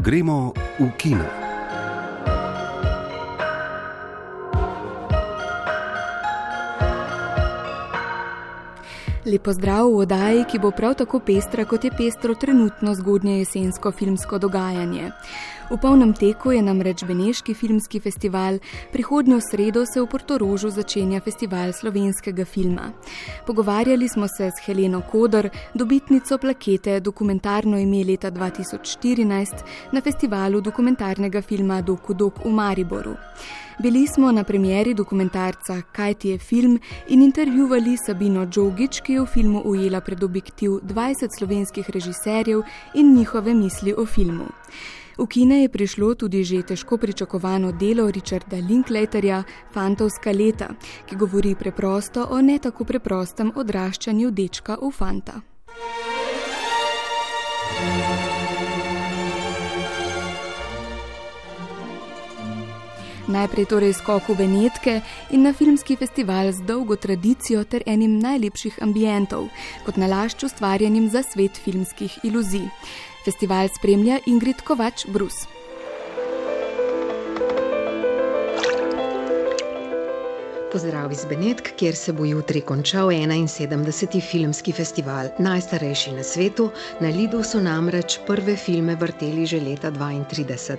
Gremo v kino. Lepo zdrav v oddaji, ki bo prav tako pestra, kot je pestro trenutno zgodnje jesensko filmsko dogajanje. V polnem teku je namreč Beneški filmski festival, prihodnjo sredo se v Portorožu začenja festival slovenskega filma. Pogovarjali smo se s Heleno Kodor, dobitnico plakete Dokumentarno ime leta 2014 na festivalu dokumentarnega filma Dokudok v Mariboru. Bili smo na premjeri dokumentarca Kaj ti je film in intervjuvali Sabino Džogič, ki je v filmu ujela pred objektiv 20 slovenskih režiserjev in njihove misli o filmu. V kine je prišlo tudi že težko pričakovano delo Richarda Linklaterja Fantovska leta, ki govori preprosto o ne tako preprostem odraščanju dečka v fanta. Najprej torej skok v Benetke in na filmski festival z dolgo tradicijo ter enim najlepših ambientov, kot nalašč ustvarjenim za svet filmskih iluzij. Festival spremlja Ingrid Kovač Brus. Pozdrav iz Benetk, kjer se bo jutri končal 71. filmski festival, najstarejši na svetu. Na Lidu so namreč prve filme vrteli že leta 32.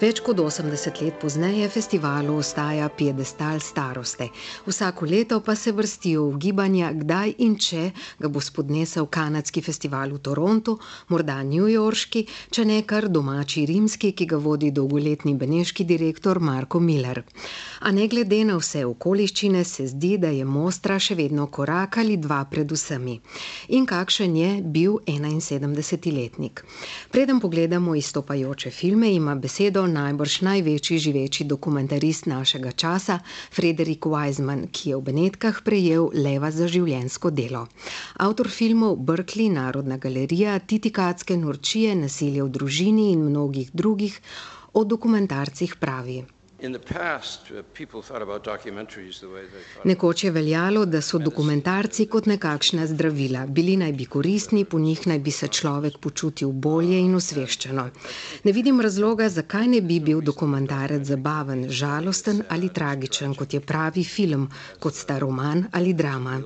Več kot 80 let pozneje festivalu ostaja piedestal staroste. Vsako leto pa se vrstijo v gibanja, kdaj in če ga bo spodnesel kanadski festival v Torontu, morda newyorški, če ne kar domači rimski, ki ga vodi dolgoletni beneški direktor Marko Miller. A ne glede na vse okoliščine, okoliščine se zdi, da je Mostra še vedno korak ali dva pred vsemi. In kakšen je bil 71-letnik? Preden pogledamo izstopajoče filme, ima besedo najbrž največji živeči dokumentarist našega časa, Frederik Wiseman, ki je v Benetkah prejel leva za življensko delo. Avtor filmov Berkeley, Narodna galerija, Titikatske norčije, nasilje v družini in mnogih drugih o dokumentarcih pravi. Uh, Nekoč je veljalo, da so dokumentarci kot nekakšna zdravila. Bili naj bi koristni, po njih naj bi se človek počutil bolje in osveščeno. Ne vidim razloga, zakaj ne bi bil dokumentarec zabaven, žalosten ali tragičen, kot je pravi film, kot sta roman ali drama.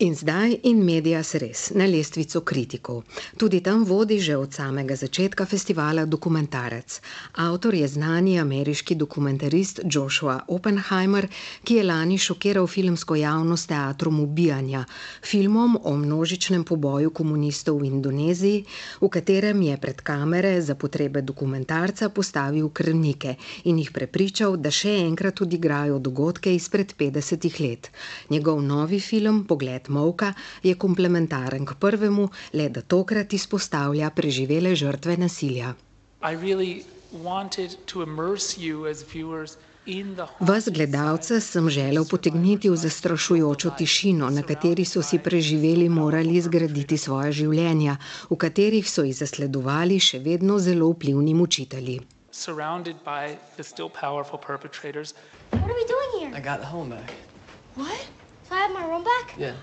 In zdaj in medijas res na lestvico kritikov. Tudi tam vodi že od samega začetka festivala dokumentarec. Avtor je znani ameriški dokumentarist Joshua Oppenheimer, ki je lani šokiral filmsko javnost teatrom ubijanja, filmom o množičnem poboju komunistov v Indoneziji, v katerem je pred kamere za potrebe dokumentarca postavil krvnike in jih prepričal, da še enkrat odigrajo dogodke izpred 50 let. Njegov novi film Pogled Molka je komplementaren k prvemu, le da tokrat izpostavlja preživele žrtve nasilja. Vas gledalce sem želel potegniti v zastrašujočo tišino, na kateri so si preživeli morali zgraditi svoje življenja, v katerih so jih zasledovali še vedno zelo vplivni mučitelji. What are we doing here? I got the home back. What? So I have my room back? Yeah.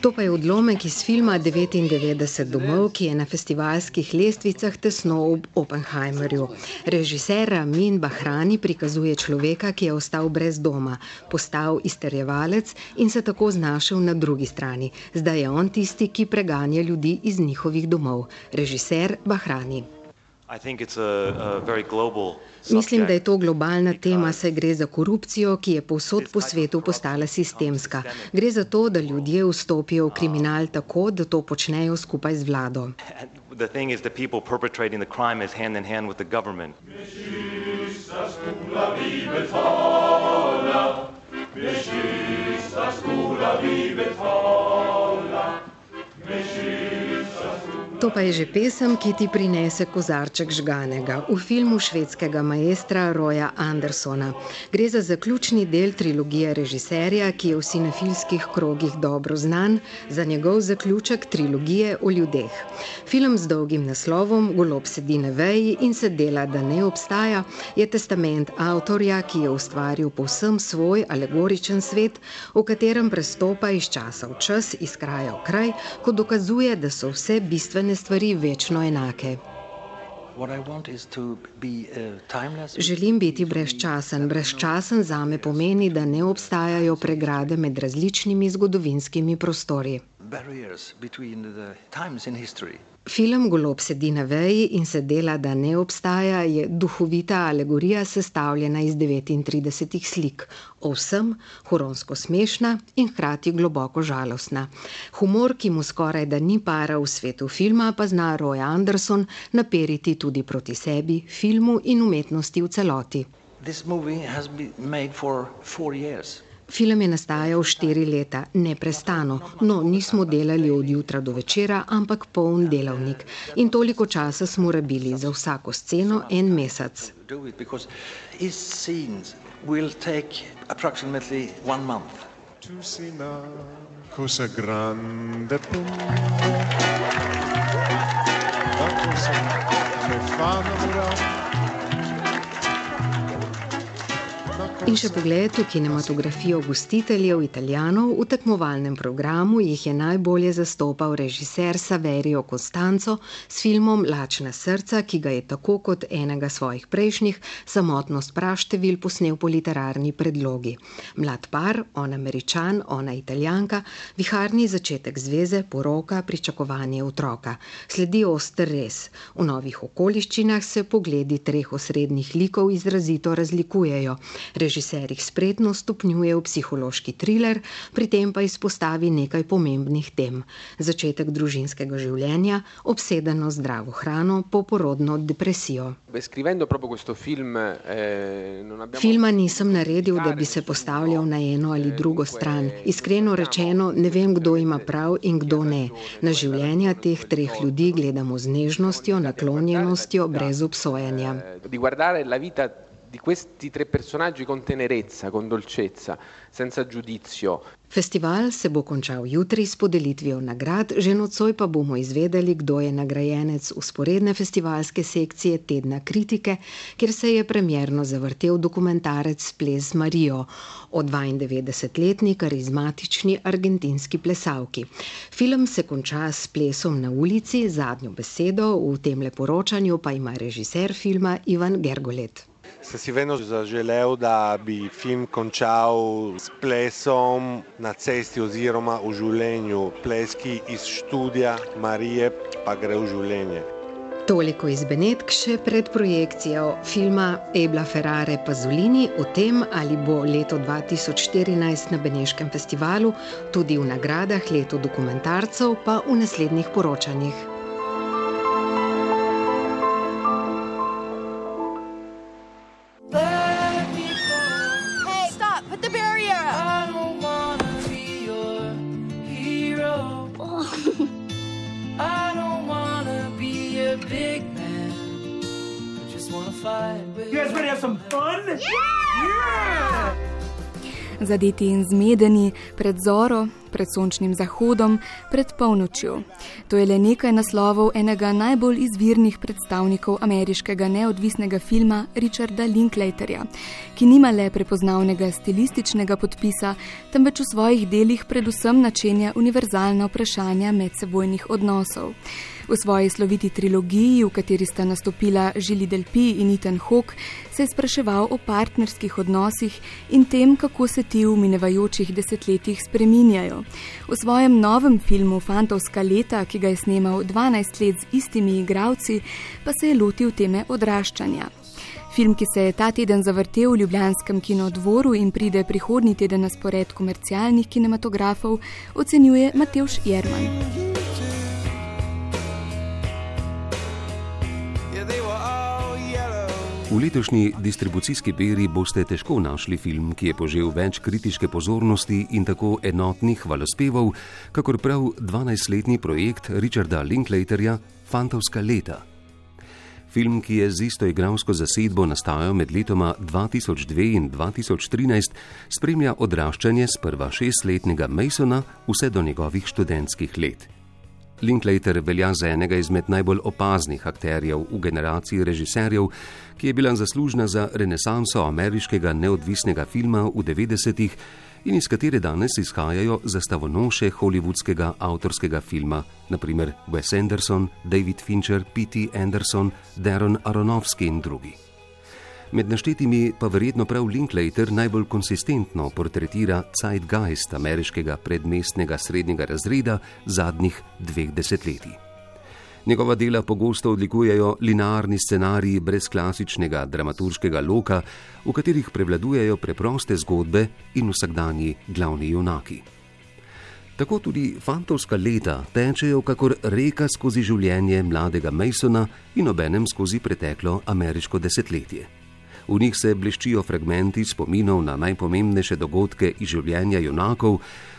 To pa je odlomek iz filma 99 domov, ki je na festivalskih lestvicah tesno ob Oppenheimerju. Režiser Ramin Bahrani prikazuje človeka, ki je ostal brez doma, postal izterjevalec in se tako znašel na drugi strani. Zdaj je on tisti, ki preganja ljudi iz njihovih domov. Režiser Bahrani. Mislim, da je to globalna tema, saj gre za korupcijo, ki je povsod po svetu postala sistemska. Gre za to, da ljudje vstopijo v kriminal tako, da to počnejo skupaj z vlado. To pa je že pesem, ki ti prinese kozarček žganega v filmu švedskega maestra Roja Andersona. Gre za zaključni del trilogije režiserja, ki je v sinefilskih krogih dobro znan, za njegov zaključek trilogije o ljudeh. Film z dolgim naslovom Golob sedi na veji in se dela, da ne obstaja, je testament avtorja, ki je ustvaril povsem svoj alegoričen svet, v katerem prestopa iz časa v čas, iz kraja v kraj, ko dokazuje, da so vse bistvene določene stvari večno enake. Želim biti brezčasen. Brezčasen za me pomeni, da ne obstajajo pregrade med različnimi zgodovinskimi prostori. Film Golob sedi na veji in se dela, da ne obstaja, je duhovita alegorija sestavljena iz 39 slik, o vsem huronsko smešna in hkrati globoko žalostna. Humor, ki mu skoraj da ni para v svetu filma, pa zna Roy Anderson naperiti tudi proti sebi, filmu in umetnosti v celoti. This movie has been made for four years. Film je nastajal štiri leta, neprestano, no nismo delali od jutra do večera, ampak poln delavnik. In toliko časa smo rabili za vsako sceno en mesec. Cosa grande me fa innamorare In še pogled v kinematografijo gostiteljev italijanov, v tekmovalnem programu jih je najbolje zastopal režiser Saverio Costanzo s filmom Lačna srca, ki ga je tako kot enega svojih prejšnjih samotnost praštevil posnel po literarni predlogi. Mlad par, on američan, ona italijanka, viharni začetek zveze, poroka, pričakovanje otroka. Sledi oster res. V novih okoliščinah se pogledi treh osrednjih likov izrazito razlikujejo režiser jih spretno stopnjuje v psihološki thriller, pri tem pa izpostavi nekaj pomembnih tem: začetek družinskega življenja, obsedeno zdravo hrano, poporodno depresijo. Eh, Filma nisem naredil, da bi se postavljal na eno ali drugo stran. Iskreno rečeno, ne vem, kdo ima prav in kdo ne. Na življenja teh treh ljudi gledamo z nežnostjo, naklonjenostjo, brez obsojanja di questi tre personaggi con tenerezza, con dolcezza, senza giudizio. Festival se bo končal jutri s podelitvijo nagrad, že nocoj pa bomo izvedeli, kdo je nagrajenec usporedne festivalske sekcije Tedna kritike, kjer se je premjerno zavrtel dokumentarec Ples Marijo o 92-letni karizmatični argentinski plesavki. Film se konča s plesom na ulici, zadnjo besedo v tem leporočanju pa ima režiser filma Ivan Gergolet. Sem si vedno zaželel, da bi film končal s plesom na cesti oziroma v življenju. Pleski iz študija Marije pa gre v življenje. Toliko iz Benetk še pred projekcijo filma Ebla Ferrare Pazolini o tem, ali bo leto 2014 na Beneškem festivalu, tudi v nagradah leto dokumentarcev, pa v naslednjih poročanjih. Zadeti in zmedeni pred zoro, pred sončnim zahodom, pred polnočjo. To je le nekaj naslovov enega najbolj izvirnih predstavnikov ameriškega neodvisnega filma Richarda Linklaterja, ki nima le prepoznavnega stilističnega podpisa, temveč v svojih delih predvsem načenja univerzalna vprašanja medsebojnih odnosov. V svoji sloviti trilogiji, v kateri sta nastopila Žili Delpi in Ethan Hawke, se je spraševal o partnerskih odnosih in tem, kako se ti v minevajočih desetletjih spreminjajo. V svojem novem filmu Fantovska leta, ki ga je snemal 12 let z istimi igravci, pa se je lotil teme odraščanja. Film, ki se je ta teden zavrtel v Ljubljanskem kinodvoru in pride prihodnji teden na spored komercialnih kinematografov, ocenjuje Mateusz Jerman. V letošnji distribucijski beri boste težko našli film, ki je požel več kritiške pozornosti in tako enotnih hvalospevov, kakor prav 12-letni projekt Richarda Linklaterja Fantovska leta. Film, ki je z isto igralsko zasedbo nastajal med letoma 2002 in 2013, spremlja odraščanje sprva šestletnega Masona vse do njegovih študentskih let. Linklater velja za enega izmed najbolj opaznih akterjev v generaciji režiserjev, ki je bila zaslužna za renesanso ameriškega neodvisnega filma v 90-ih in iz katere danes izhajajo zastavonoše hollywoodskega avtorskega filma, naprimer Wes Anderson, David Fincher, P.T. Anderson, Darren Aronofsky in drugi. Med naštetimi pa verjetno prav Linklater najbolj konsistentno portretira zeitgeist ameriškega predmestnega srednjega razreda zadnjih dveh desetletij. Njegova dela pogosto odlikujejo linearni scenariji brez klasičnega dramaturškega loka, v katerih prevladujejo preproste zgodbe in vsakdanji glavni junaki. Tako tudi fantovska leta tečejo kakor reka skozi življenje mladega Masona in obenem skozi preteklo ameriško desetletje. V njih se bleščijo fragmenti spominov na najpomembnejše dogodke iz življenja junakov,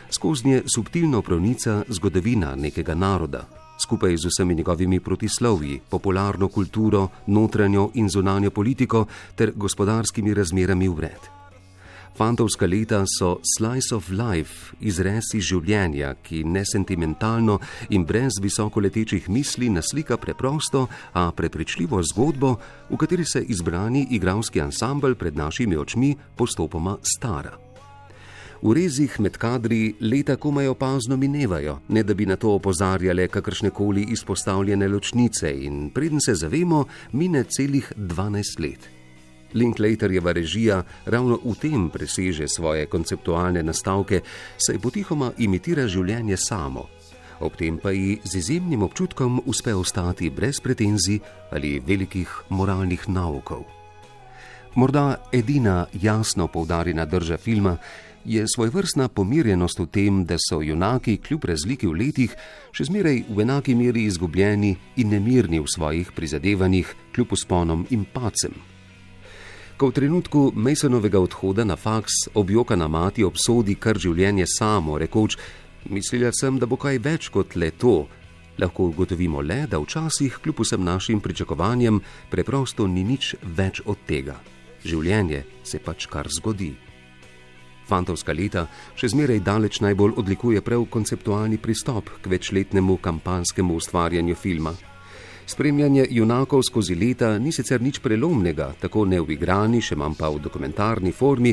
skozi nje subtilno pronica zgodovina nekega naroda, skupaj z vsemi njegovimi protislovji, popularno kulturo, notranjo in zunanjo politiko ter gospodarskimi razmerami vred. Fantovska leta so slice of life, izrez iz življenja, ki nesentimentalno in brez visokoletečih misli naslika preprosto, a prepričljivo zgodbo, v kateri se izbrani igralski ansambl pred našimi očmi postopoma stara. V rezih med kadri leta komaj opazno minevajo, ne da bi na to opozarjale kakršne koli izpostavljene ločnice, in preden se zavemo, mine celih 12 let. Linklaterjeva režija ravno v tem preseže svoje konceptualne nastavke, saj potihoma imitira življenje samo. Ob tem pa ji z izjemnim občutkom uspe ostati brez pretenzij ali velikih moralnih naukov. Morda edina jasno poudarjena drža filma je svojvrstna pomirjenost v tem, da so junaki kljub razliki v letih še zmeraj v enaki meri izgubljeni in nemirni v svojih prizadevanjih, kljub usponom in pacem. Ko v trenutku Masonovega odhoda na faks objokana mati obsodi kar življenje samo, rekoč: Mislila sem, da bo kaj več kot le to. Lahko ugotovimo le, da včasih, kljub vsem našim pričakovanjem, preprosto ni nič več od tega. Življenje se pač kar zgodi. Fantovska leta še zmeraj daleč najbolj odlikuje prav konceptualni pristop k večletnemu kampanskemu ustvarjanju filma. Spremljanje junakov skozi leta ni sicer nič prelomnega, tako ne v igrani, še manj pa v dokumentarni formi,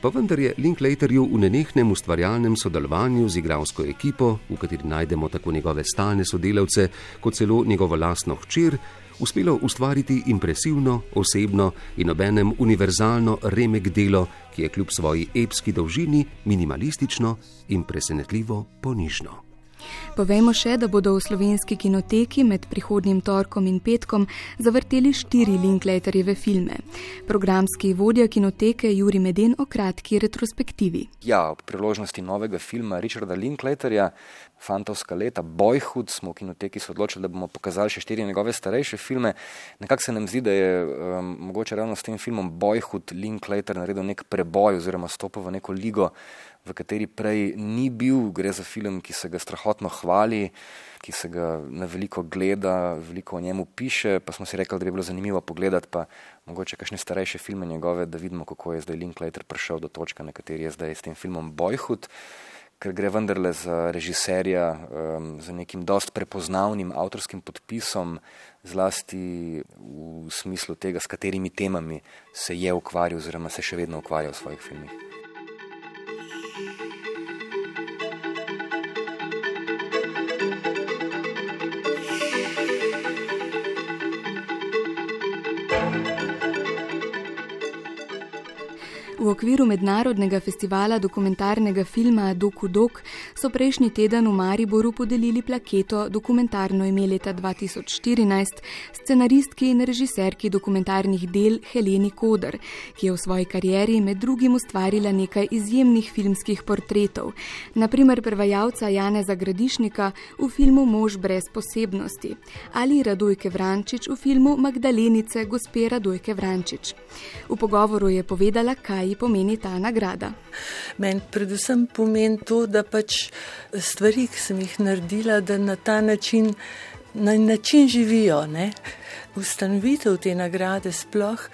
pa vendar je Linklaterju v nenehnem ustvarjalnem sodelovanju z igralsko ekipo, v kateri najdemo tako njegove stalne sodelavce, kot celo njegovo lastno hčer, uspelo ustvariti impresivno, osebno in obenem univerzalno remek delo, ki je kljub svoji epski dolžini minimalistično in presenetljivo ponižno. Povejmo še, da bodo v slovenski kinoteki med prihodnjim torkom in petkom zavrteli štiri Linklaterjeve filme. Programski vodja kinoteke Juri Meden o kratki retrospektivi. Ja, ob priložnosti novega filma Richarda Linklaterja. Fantovska leta, Boyhood, smo v kinoteki se odločili, da bomo pokazali še štiri njegove starejše filme. Nekako se nam zdi, da je um, mogoče ravno s tem filmom Boyhood Linklater naredil nek preboj oziroma stopil v neko ligo, v kateri prej ni bil. Gre za film, ki se ga strahotno hvali, ki se ga na veliko gleda, veliko o njemu piše. Pa smo si rekli, da bi bilo zanimivo pogledati pa mogoče kakšne starejše filme njegove, da vidimo, kako je zdaj Linklater prišel do točke, na kateri je zdaj s tem filmom Boyhood. Ker gre vendarle za režiserja um, z nekim dost prepoznavnim avtorskim podpisom, zlasti v smislu tega, s katerimi temami se je ukvarjal, oziroma se še vedno ukvarja v svojih filmih. V okviru mednarodnega festivala dokumentarnega filma Doku Dok so prejšnji teden v Mariboru podelili plaketo dokumentarno ime leta 2014 scenaristki in režiserki dokumentarnih del Heleni Koder, ki je v svoji karieri med drugim ustvarila nekaj izjemnih filmskih portretov, naprimer prevajalca Janeza Gradišnika v filmu Mož brez posebnosti ali Radojke Vrančič v filmu Magdalenice gospe Radojke Vrančič. V pogovoru je povedala, kaj ji pomeni ta nagrada. Meni predvsem pomeni to, da pač stvari, ki sem jih naredila, da na ta način, na način živijo. Ne? Ustanovitev te nagrade sploh,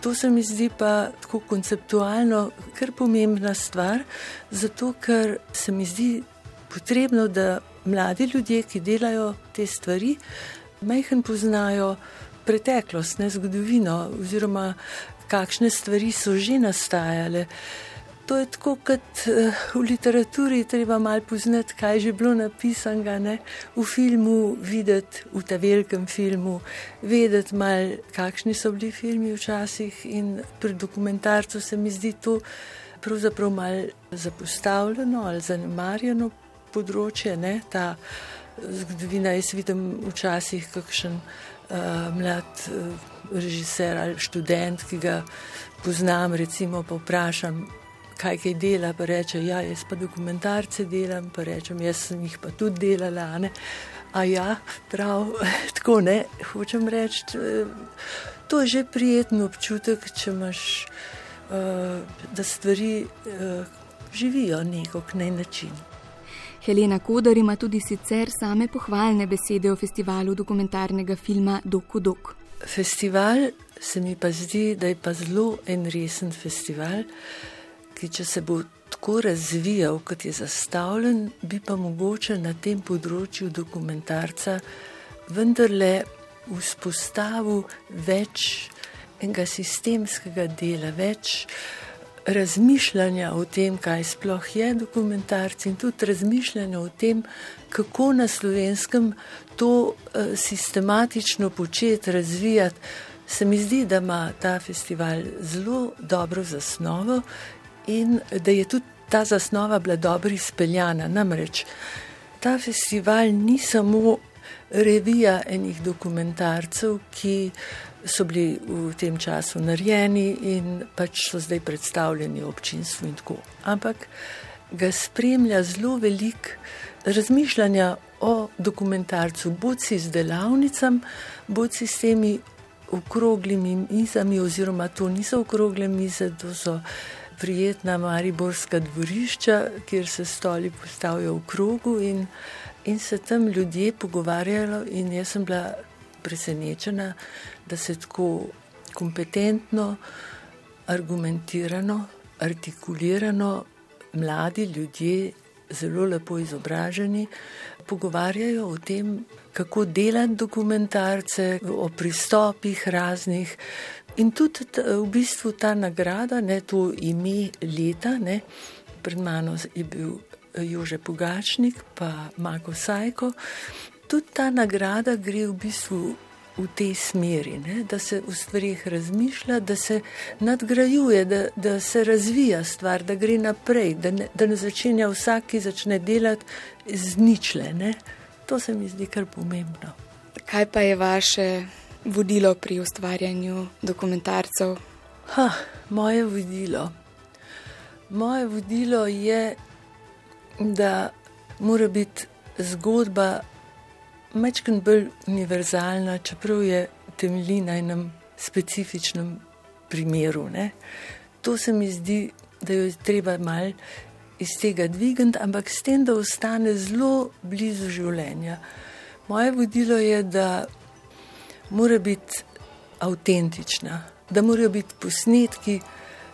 to se mi zdi pa tako konceptualno kar pomembna stvar, zato ker se mi zdi potrebno, da mladi ljudje, ki delajo te stvari, majhen poznajo preteklost, ne zgodovino, oziroma kakšne stvari so že nastajale. To je tako, kot eh, v literaturi, treba malo poznati, kaj je že bilo napisano, ne? v filmu, videti v tem velikem filmu, vedeti malo, kakšni so bili filmi včasih. In pri dokumentarcu se mi zdi to pravzaprav malo zapostavljeno ali zanemarjeno področje. Ne? Ta zgodovina, jaz vidim včasih kakšen uh, mlad uh, režiser ali študent, ki ga poznam, recimo, pa vprašam kaj kaj dela, pa reče, ja, jaz pa dokumentarce delam, pa rečem, jaz sem jih pa tudi delala. Ne? A ja, prav, tako ne, hočem reči, to je že prijeten občutek, če imaš, uh, da stvari uh, živijo nekako na način. Helena Kodar ima tudi sicer same pohvalne besede o festivalu dokumentarnega filma Doku Dok. Festival se mi pa zdi, da je pa zelo en resen festival ki če se bo tako razvijal, kot je zastavljen, bi pa mogoče na tem področju dokumentarca vendarle vzpostavil več enega sistemskega dela, več razmišljanja o tem, kaj sploh je dokumentarc in tudi razmišljanja o tem, kako na slovenskem to uh, sistematično početi, razvijati. Se mi zdi, da ima ta festival zelo dobro zasnovo in da je tudi ta zasnova bila dobro izpeljana. Namreč ta festival ni samo revija enih dokumentarcev, ki so bili v tem času narejeni in pač so zdaj predstavljeni občinstvu in tako. Ampak ga spremlja zelo velik razmišljanja o dokumentarcu, boci z delavnicami, boci s temi okroglimi mizami, oziroma to niso okrogle mize, to so prijetna mariborska dvorišča, kjer se stoli postavijo v krogu in, in se tam ljudje pogovarjajo. In jaz sem bila presenečena, da se tako kompetentno, argumentirano, artikulirano mladi ljudje, zelo lepo izobraženi, pogovarjajo o tem, kako delati dokumentarce, o pristopih raznih. In tudi v bistvu ta nagrada, ne to ime leta, ne, pred mano je bil Jože Pogačnik, pa Mako Sajko. Tudi ta nagrada gre v bistvu v tej smeri, ne, da se v stvarih razmišlja, da se nadgrajuje, da, da se razvija stvar, da gre naprej, da ne, da ne začenja vsak, ki začne delati z ničle. Ne. To se mi zdi kar pomembno. Kaj pa je vaše vodilo pri ustvarjanju dokumentarcev? Ha, moje vodilo. Moje vodilo je, da mora biti zgodba mečken bolj univerzalna, čeprav je temelji na enem specifičnem primeru. Ne? To se mi zdi, da jo je treba mal iz tega dvigati, ampak s tem, da ostane zelo blizu življenja. Moje vodilo je, da mora biti avtentična, da morajo biti posnetki,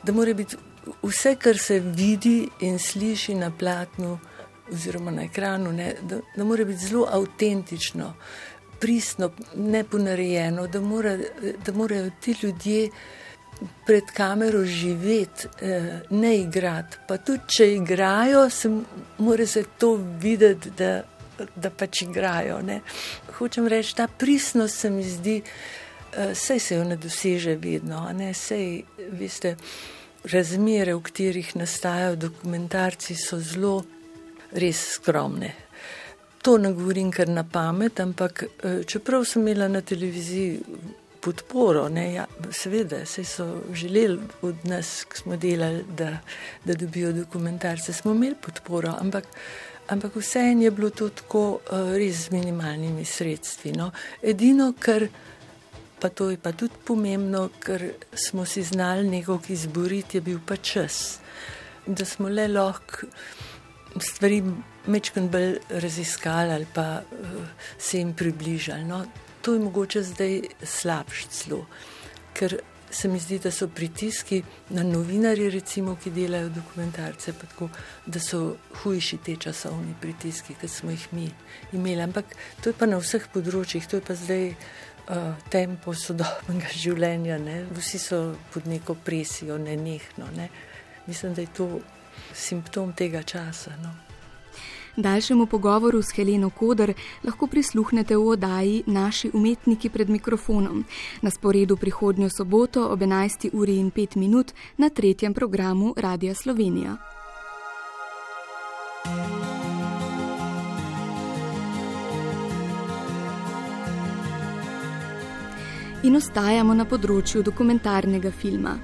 da mora biti vse, kar se vidi in sliši na platnu oziroma na ekranu, ne, da, da mora biti zelo avtentično, pristno, ne ponarejeno, da, mora, da morajo ti ljudje pred kamero živeti, eh, ne igrati. Pa tudi, če igrajo, se mora se to videti, da da pač igrajo. Ne. Hočem reči, ta pristnost se mi zdi, vse uh, se jo ne doseže vedno. Ne. Sej, veste, razmere, v katerih nastajajo dokumentarci, so zelo res skromne. To ne govorim kar na pamet, ampak eh, čeprav sem imela na televiziji podporo, ne, ja, seveda, se so želeli od nas, ki smo delali, da, da dobijo dokumentarce, smo imeli podporo, ampak, ampak vseeno je bilo to tako uh, res z minimalnimi sredstvi. No. Edino, kar pa to je pa tudi pomembno, ker smo si znali nekaj izboriti, je bil pa čas. Da smo le lahko stvari mečkaj bolj raziskali ali pa uh, se jim približali. No. To je mogoče zdaj slabš celo, ker se mi zdi, da so pritiski na novinarje, recimo, ki delajo dokumentarce, tako, da so hujši te časovni pritiski, kot smo jih mi imeli. Ampak to je pa na vseh področjih, to je pa zdaj uh, tempo sodobnega življenja. Ne? Vsi so pod neko presijo, ne nehno. Ne? Mislim, da je to simptom tega časa. No? Daljšemu pogovoru s Heleno Koder lahko prisluhnete v oddaji Naši umetniki pred mikrofonom na sporedu prihodnjo soboto ob 11. uri in 5 minut na tretjem programu Radia Slovenija. In ostajamo na področju dokumentarnega filma.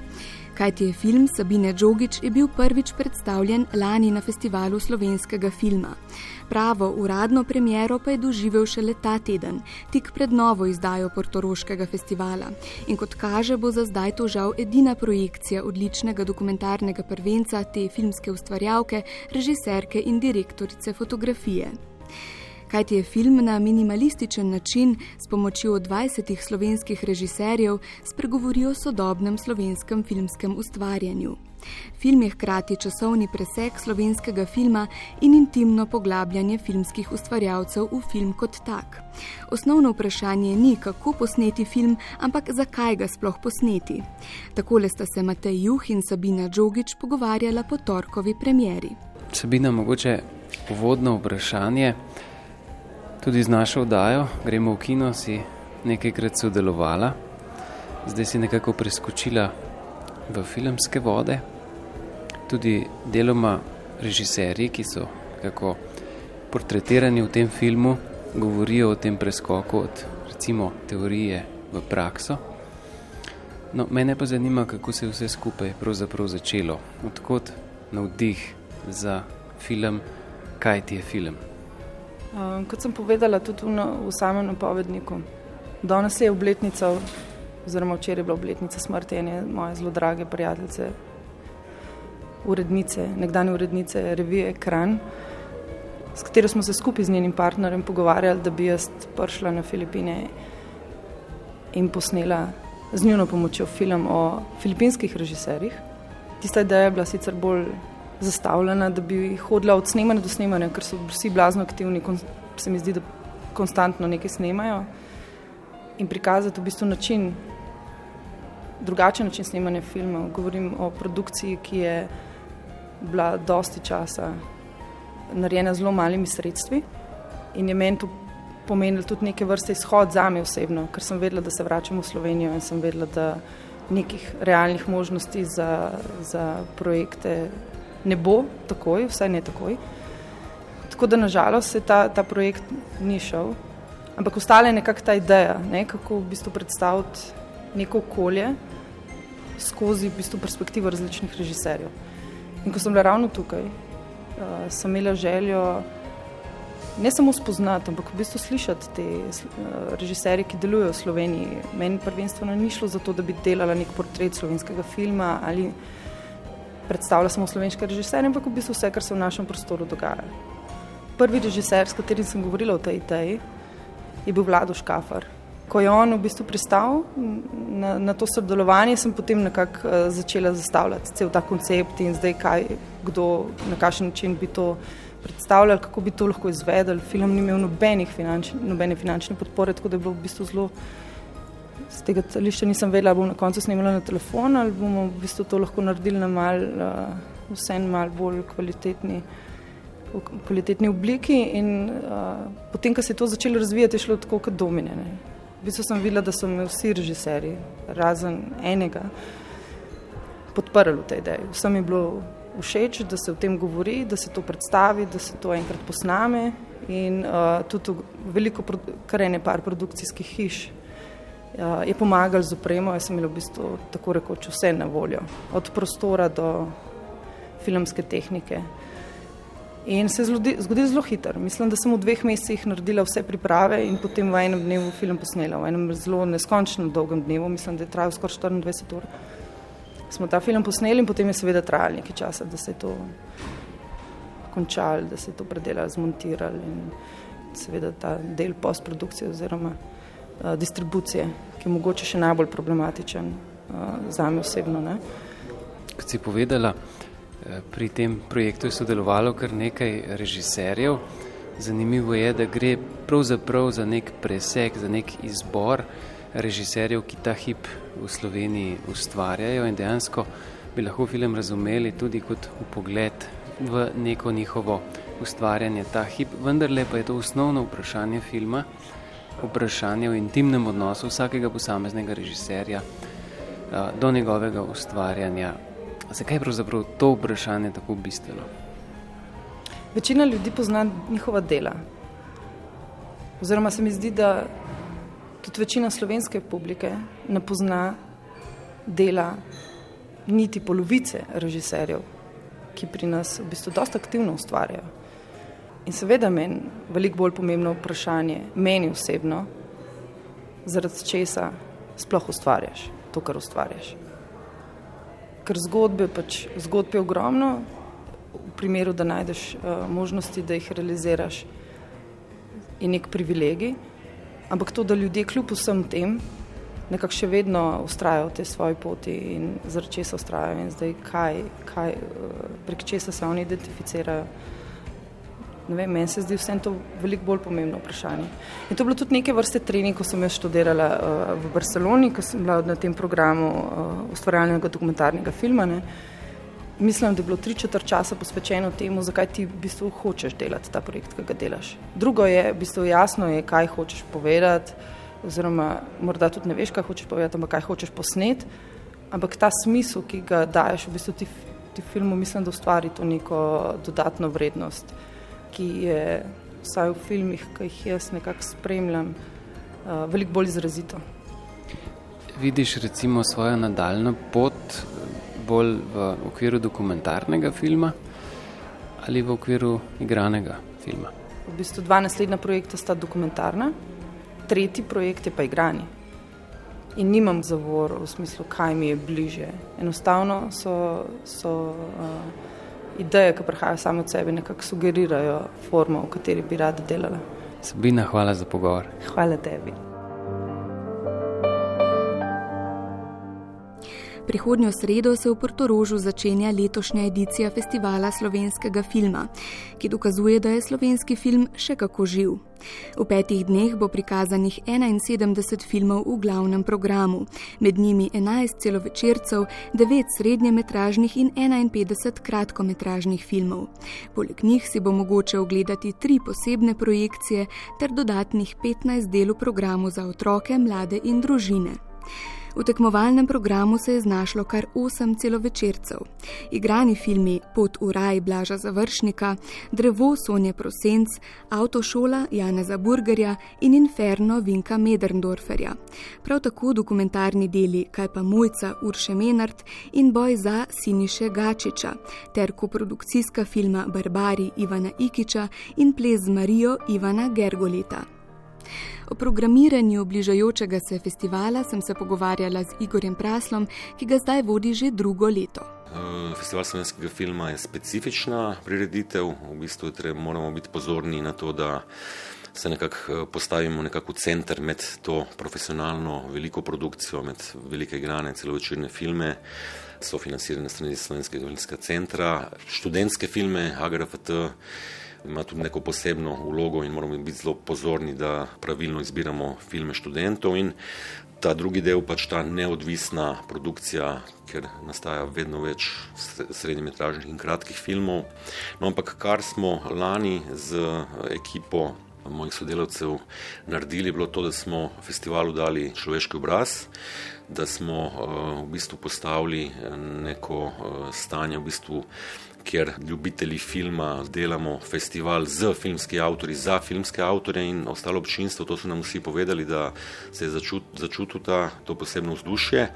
Kajti film Sabine Džogič je bil prvič predstavljen lani na festivalu slovenskega filma. Pravo uradno premiero pa je doživel šele ta teden, tik pred novo izdajo Portoroškega festivala. In kot kaže, bo za zdaj to žal edina projekcija odličnega dokumentarnega prvenca te filmske ustvarjalke, režiserke in direktorice fotografije kajti je film na minimalističen način s pomočjo 20 slovenskih režiserjev spregovoril o sodobnem slovenskem filmskem ustvarjanju. Film je hkrati časovni preseg slovenskega filma in intimno poglabljanje filmskih ustvarjalcev v film kot tak. Osnovno vprašanje ni, kako posneti film, ampak zakaj ga sploh posneti. Takole sta se Matej Juh in Sabina Džogič pogovarjala po torkovi premjeri. Sabina, mogoče uvodno vprašanje. Tudi z našo oddajo gremo v kino, si nekajkrat sodelovala, zdaj si nekako preskočila v filmske vode. Tudi deloma režiserji, ki so kako portretirani v tem filmu, govorijo o tem preskoku od recimo teorije v prakso. No, mene pa zanima, kako se je vse skupaj pravzaprav začelo, odkot navdih za film, kaj ti je film. Uh, kot sem povedala tudi v, v samem napovedniku, danes je obletnica, oziroma včeraj je bila obletnica smrti ene moje zelo drage prijateljice, urednice, nekdanje urednice revije Ekran, s katero smo se skupaj z njenim partnerjem pogovarjali, da bi jaz prišla na Filipine in posnela z njuno pomočjo film o filipinskih režiserjih. Tista ideja je bila sicer bolj zastavljena, da bi hodila od snemanja do snemanja, ker so vsi blazno aktivni, se mi zdi, da konstantno nekaj snemajo in prikazati v bistvu način, drugačen način snemanja filmov. Govorim o produkciji, ki je bila dosti časa narejena z zelo malimi sredstvi in je meni to pomenilo tudi neke vrste izhod za me osebno, ker sem vedela, da se vračam v Slovenijo in sem vedela, da nekih realnih možnosti za, za projekte ne bo takoj, vsaj ne takoj. Tako da nažalost se ta, ta projekt ni šel, ampak ostala je nekakšna ta ideja, ne, kako v bistvu predstaviti neko okolje skozi v bistvu perspektivo različnih režiserjev. In ko sem bila ravno tukaj, uh, sem imela željo ne samo spoznati, ampak v bistvu slišati te uh, režiserje, ki delujejo v Sloveniji. Meni prvenstveno ni šlo za to, da bi delala nek portret slovenskega filma ali predstavlja samo slovenske režiserje, ampak v bistvu vse, kar se v našem prostoru dogaja. Prvi režiser, s katerim sem govorila o tej ideji, je bil Vlado Škafar. Ko je on v bistvu pristal na, na to sodelovanje, sem potem nekako uh, začela zastavljati cel ta koncept in zdaj kaj, kdo, na kakšen način bi to predstavljal, kako bi to lahko izvedel. Film ni imel nobenih finančne, nobene finančne podpore, tako da je bilo v bistvu zelo z tega stališča nisem vedela, bom na koncu snimala na telefon ali bomo v bistvu to lahko naredili na mal, uh, vsem mal bolj kvalitetni, v kvalitetni obliki. In uh, potem, ko se je to začelo razvijati, je šlo tako kot dominjene. V bistvu sem videla, da so me vsi režiserji, razen enega, podprli v tej ideji. Vsem je bilo všeč, da se o tem govori, da se to predstavi, da se to enkrat posname in uh, tudi veliko, kar je ne par produkcijskih hiš. Uh, je pomagal z opremo, jaz sem imel v bistvu tako rekoč vse na voljo, od prostora do filmske tehnike. In se je zgodilo zelo hitro. Mislim, da sem v dveh mesecih naredila vse priprave in potem v enem dnevu film posnela, v enem zelo neskončno dolgem dnevu, mislim, da je trajal skoraj 24 ur. Smo ta film posneli in potem je seveda trajalo nekaj časa, da se je to končalo, da se je to predelalo, zmontiralo in seveda ta del postprodukcije oziroma distribucije, ki je mogoče še najbolj problematičen uh, za me osebno. Ne. Kot si povedala, eh, pri tem projektu je sodelovalo kar nekaj režiserjev. Zanimivo je, da gre pravzaprav za nek preseg, za nek izbor režiserjev, ki ta hip v Sloveniji ustvarjajo in dejansko bi lahko film razumeli tudi kot upogled v neko njihovo ustvarjanje ta hip, vendarle pa je to osnovno vprašanje filma, vprašanje o intimnem odnosu vsakega posameznega režiserja do njegovega ustvarjanja. Zakaj je pravzaprav to vprašanje tako bistveno? Večina ljudi pozna njihova dela. Oziroma se mi zdi, da tudi večina slovenske publike ne pozna dela niti polovice režiserjev, ki pri nas v bistvu dosta aktivno ustvarjajo. In seveda meni veliko bolj pomembno vprašanje, meni osebno, zaradi česa sploh ustvarjaš to, kar ustvarjaš. Ker zgodbe, pač, zgodbe je ogromno, v primeru, da najdeš uh, možnosti, da jih realiziraš, je nek privilegij, ampak to, da ljudje kljub vsem tem nekako še vedno ustrajajo v tej svoji poti in zaradi česa ustrajajo in zdaj kaj, kaj eh, prek česa se oni identificirajo. Ne vem, meni se zdi vsem to veliko bolj pomembno vprašanje. In to je bilo tudi neke vrste trening, ko sem jaz študirala uh, v Barceloni, ko sem bila na tem programu uh, ustvarjalnega dokumentarnega filma. Ne. Mislim, da je bilo tri četrt časa posvečeno temu, zakaj ti v bistvu hočeš delati ta projekt, ki ga delaš. Drugo je, v bistvu jasno je, kaj hočeš povedati, oziroma morda tudi ne veš, kaj hočeš povedati, ampak kaj hočeš posneti. Ampak ta smisel, ki ga daješ v bistvu ti, ti filmu, mislim, da ustvari to neko dodatno vrednost, ki je vsaj v filmih, ki jih jaz nekako spremljam, uh, veliko bolj izrazito. Vidiš recimo svojo nadaljno pot bolj v okviru dokumentarnega filma ali v okviru igranega filma? V bistvu dva naslednja projekta sta dokumentarna tretji projekt je pa igranje. In nimam zavor v smislu, kaj mi je bliže. Enostavno so, so uh, ideje, ki prihajajo same od sebe, nekako sugerirajo formo, v kateri bi rada delala. Sabina, hvala za pogovor. Hvala tebi. Prihodnjo sredo se v Portorožu začenja letošnja edicija festivala slovenskega filma, ki dokazuje, da je slovenski film še kako živ. V petih dneh bo prikazanih 71 filmov v glavnem programu, med njimi 11 celovečercev, 9 srednjemetražnih in 51 kratkometražnih filmov. Poleg njih si bo mogoče ogledati tri posebne projekcije ter dodatnih 15 del v programu za otroke, mlade in družine. V tekmovalnem programu se je znašlo kar osem celovečercev. Igrani filmi Pot v raj Blaža Završnika, Drevo Sonje Prosenc, Avtošola Janeza Burgerja in Inferno Vinka Medrndorferja. Prav tako dokumentarni deli Kaj pa mojca Urše Menard in Boj za Siniše Gačiča ter koprodukcijska filma Barbari Ivana Ikiča in Ples z Marijo Ivana Gergolita. O programiranju bližajočega se festivala sem se pogovarjala z Igorjem Praslom, ki ga zdaj vodi že drugo leto. Eh, festival slovenskega filma je specifična prireditev, v bistvu moramo biti pozorni na to, da se nekako eh, postavimo nekako v center med to profesionalno veliko produkcijo, med velike igrane celovečerne filme, so financirane strani Slovenskega filmskega centra, študentske filme, HGRFT, ima tudi neko posebno vlogo in moramo biti zelo pozorni, da pravilno izbiramo filme študentov. Ta drugi del, pač ta neodvisna produkcija, ker nastaja vedno več srednjemetražnih in kratkih filmov. No, ampak kar smo lani z ekipo mojih sodelavcev naredili, je bilo to, da smo festivalu dali človeški obraz. da smo v bistvu postavili neko stanje, v bistvu kjer ljubitelji filma delamo festival z filmskimi avtori, za filmske avtorje in ostalo občinstvo. To so nam vsi povedali, da se je začut, začutil ta, to posebno vzdušje.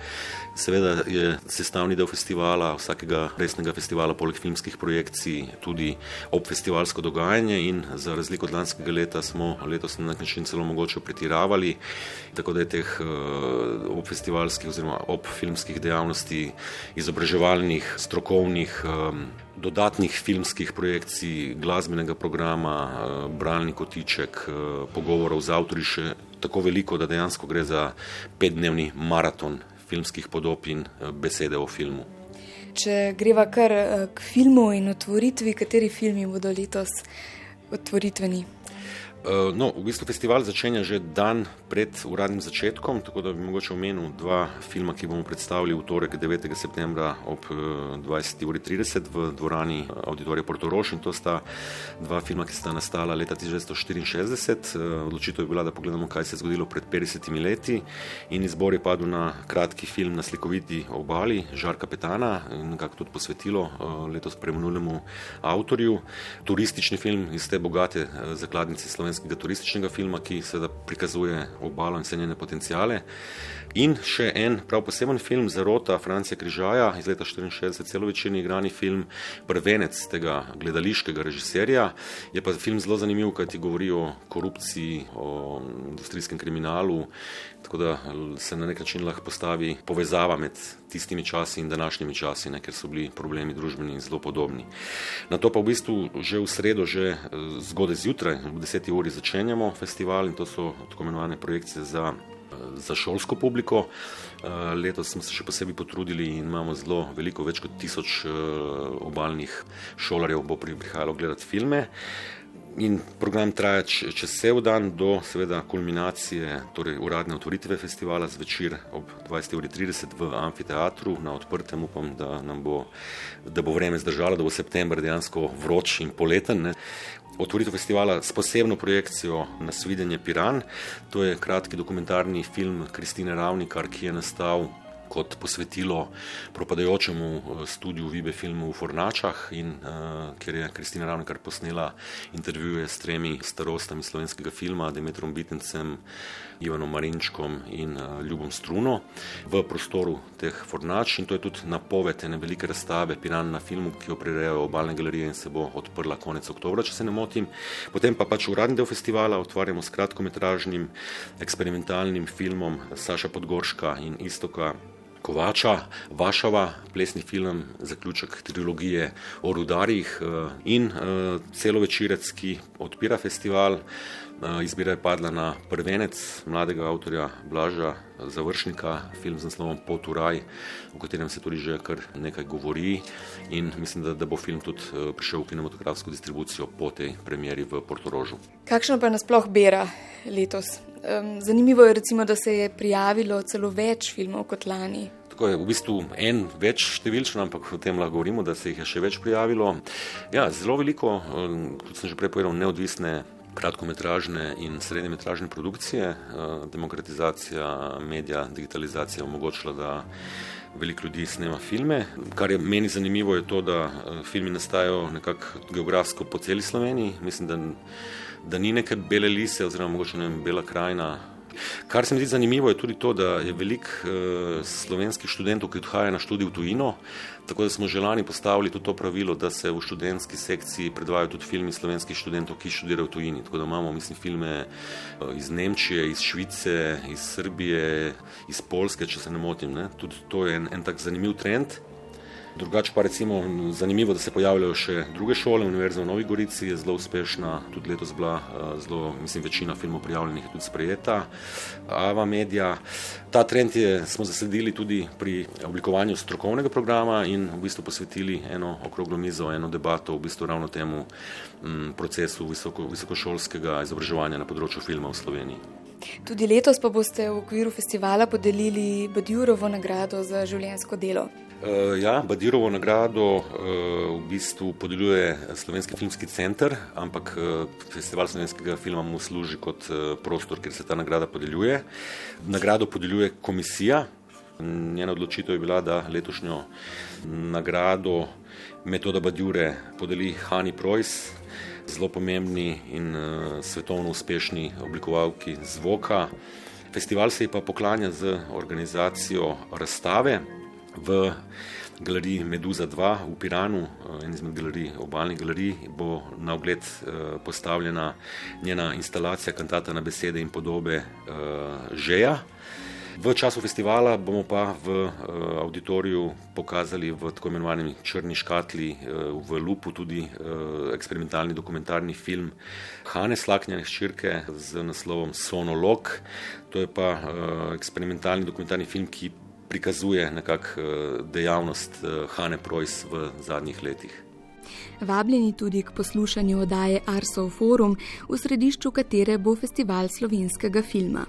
Seveda je sestavni del festivala, vsakega resnega festivala, poleg filmskih projekcij, tudi obfestivalsko dogajanje in za razliko od lanskega leta smo letos na nek način celo mogoče pretiravali, tako da je teh uh, obfestivalskih oziroma obfilmskih dejavnosti, izobraževalnih, strokovnih, um, dodatnih filmskih projekcij, glasbenega programa, uh, bralni kotiček, uh, pogovorov z avtorji še tako veliko, da dejansko gre za petdnevni maraton filmskih podob in eh, besede o filmu. Če greva kar eh, k filmu in otvoritvi, kateri filmi bodo letos otvoritveni? Eh, no, v bistvu festival začenja že dan pred uradnim začetkom, tako da bi mogoče omenil dva filma, ki bomo predstavili v torek 9. septembra ob 20.30 eh, v dvorani eh, Auditorija Portoroš in to sta dva filma, ki sta nastala leta 1964. Odločitev je bila, da pogledamo, kaj se je zgodilo pred 50 leti in izbor je padel na kratki film na slikoviti obali Žar kapetana in nekako tudi posvetilo letos preminulemu avtorju. Turistični film iz te bogate zakladnice slovenske slovenskega turističnega filma, ki seveda prikazuje obalo in vse njene potencijale. In še en prav poseben film Zarota Francija Križaja iz leta 1964, celovečerni igrani film, prvenec tega gledališkega režiserja. Je pa film zelo zanimiv, kaj ti govori o korupciji, o industrijskem kriminalu, tako da se na nek način lahko postavi povezava med tistimi časi in današnjimi časi, ne, ker so bili problemi družbeni zelo podobni. Na to pa v bistvu že v sredo, že eh, zgodaj zjutraj, v deseti uri začenjamo festival in to so tako imenovane projekcije za za šolsko publiko. Eh, letos smo se še posebej potrudili in imamo zelo veliko, več kot tisoč obaljnih šolarjev, bo prihajalo gledati filme. In program traja čez cel dan do seveda kulminacije, torej uradne otvoritve festivala zvečer ob 20.30 v amfiteatru na odprtem. Upam, da, bo, da bo vreme zdržalo, da bo september dejansko vroč in poleten. Ne otvoritev festivala s posebno projekcijo na svidenje Piran. To je kratki dokumentarni film Kristine Ravnikar, ki je nastal kot posvetilo propadajočemu eh, studiu Vibe filmu v Fornačah in uh, kjer je Kristina Ravnikar posnela intervjuje s tremi starostami slovenskega filma, Demetrom Bitencem, Ivanom Marinčkom in uh, Ljubom Struno v prostoru teh fornač in to je tudi napoved ene velike razstave Piran na filmu, ki jo prirejajo obalne galerije in se bo odprla konec oktobra, če se ne motim. Potem pa pač uradni del festivala otvarjamo s kratkometražnim eksperimentalnim filmom Saša Podgorška in Istoka Kovača, Vašava, plesni film, zaključek trilogije o rudarjih eh, in eh, celovečerec, ki odpira festival. Eh, izbira je padla na prvenec mladega avtorja Blaža Završnika, film z naslovom Pot v raj, o katerem se tudi že kar nekaj govori in mislim, da, da bo film tudi prišel v kinematografsko distribucijo po tej premjeri v Portorožu. Kakšno pa nasploh bera letos? Zanimivo je recimo, da se je prijavilo celo več filmov kot lani. Tako je v bistvu en več številčen, ampak o tem lahko govorimo, da se jih je še več prijavilo. Ja, zelo veliko, kot sem že prej povedal, neodvisne kratkometražne in srednjemetražne produkcije. Eh, demokratizacija medija, digitalizacija omogočila, da veliko ljudi snema filme. Kar je meni zanimivo, je to, da eh, filmi nastajajo nekako geografsko po celi Sloveniji. Mislim, da, da ni neke bele lise oziroma mogoče ne vem, bela krajina Kar se mi zdi zanimivo, je tudi to, da je veliko uh, slovenskih študentov, ki odhajajo na študij v tujino, tako da smo želani postavili tudi to pravilo, da se v študentski sekciji predvajajo tudi filmi slovenskih študentov, ki študirajo v tujini. Tako da imamo, mislim, filme uh, iz Nemčije, iz Švice, iz Srbije, iz Polske, če se ne motim. Ne? Tudi to je en, en tak zanimiv trend. Drugače pa recimo zanimivo, da se pojavljajo še druge šole, Univerza v Novi Gorici je zelo uspešna, tudi letos bila eh, zelo, mislim, večina filmov prijavljenih je tudi sprejeta. Ava Media. Ta trend je, smo zasledili tudi pri oblikovanju strokovnega programa in v bistvu posvetili eno okroglo mizo, eno debato v bistvu ravno temu m, mm, procesu visoko, visokošolskega izobraževanja na področju filma v Sloveniji. Tudi letos pa boste v okviru festivala podelili Badjurovo nagrado za življensko delo. Uh, ja, Badirovo nagrado uh, v bistvu podeljuje Slovenski filmski center, ampak uh, festival slovenskega filma mu služi kot uh, prostor, kjer se ta nagrada podeljuje. Nagrado podeljuje komisija, Njena odločitev je bila, da letošnjo nagrado Metoda Badjure podeli Hani Projs, zelo pomembni in uh, svetovno uspešni oblikovalki zvoka. Festival se je pa poklanja z organizacijo razstave v galeriji Meduza 2 v Piranu, eh, en izmed galerij, obaljnih galerij, bo na ogled uh, postavljena njena instalacija kantata na besede in podobe uh, Žeja. V času festivala bomo pa v auditoriju pokazali v tako imenovani črni škatli v Lupu tudi eksperimentalni dokumentarni film Hane Slaknjane ščirke z naslovom Sonolog. To je pa eksperimentalni dokumentarni film, ki prikazuje nekak uh, dejavnost uh, Hane Projs v zadnjih letih. Vabljeni tudi k poslušanju oddaje Arsov Forum, v središču katere bo festival slovenskega filma.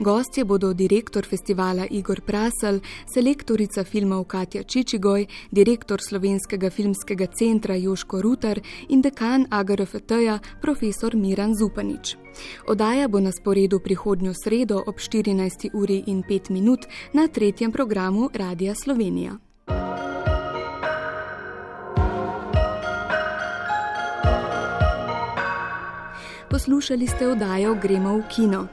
Gostje bodo direktor festivala Igor Prasel, selektorica filmov Katja Čičigoj, direktor slovenskega filmskega centra Joško Rutar in dekan AGRFT-ja profesor Miran Zupanič. Odaja bo na sporedu prihodnjo sredo ob 14. uri in 5 minut na tretjem programu Radia Slovenija. Poslušali ste oddajo Gremo v kino.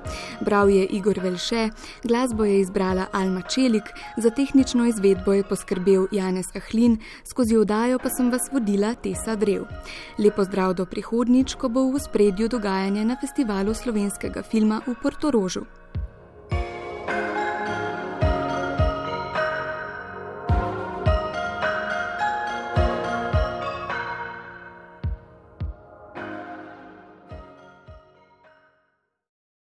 Bral je Igor Velše, glasbo je izbrala Alma Čelik, za tehnično izvedbo je poskrbel Janez Ahlin, skozi oddajo pa sem vas vodila Tesa Drev. Lepo zdrav do prihodnič, ko bo v spredju dogajanje na festivalu slovenskega filma v Portorožu.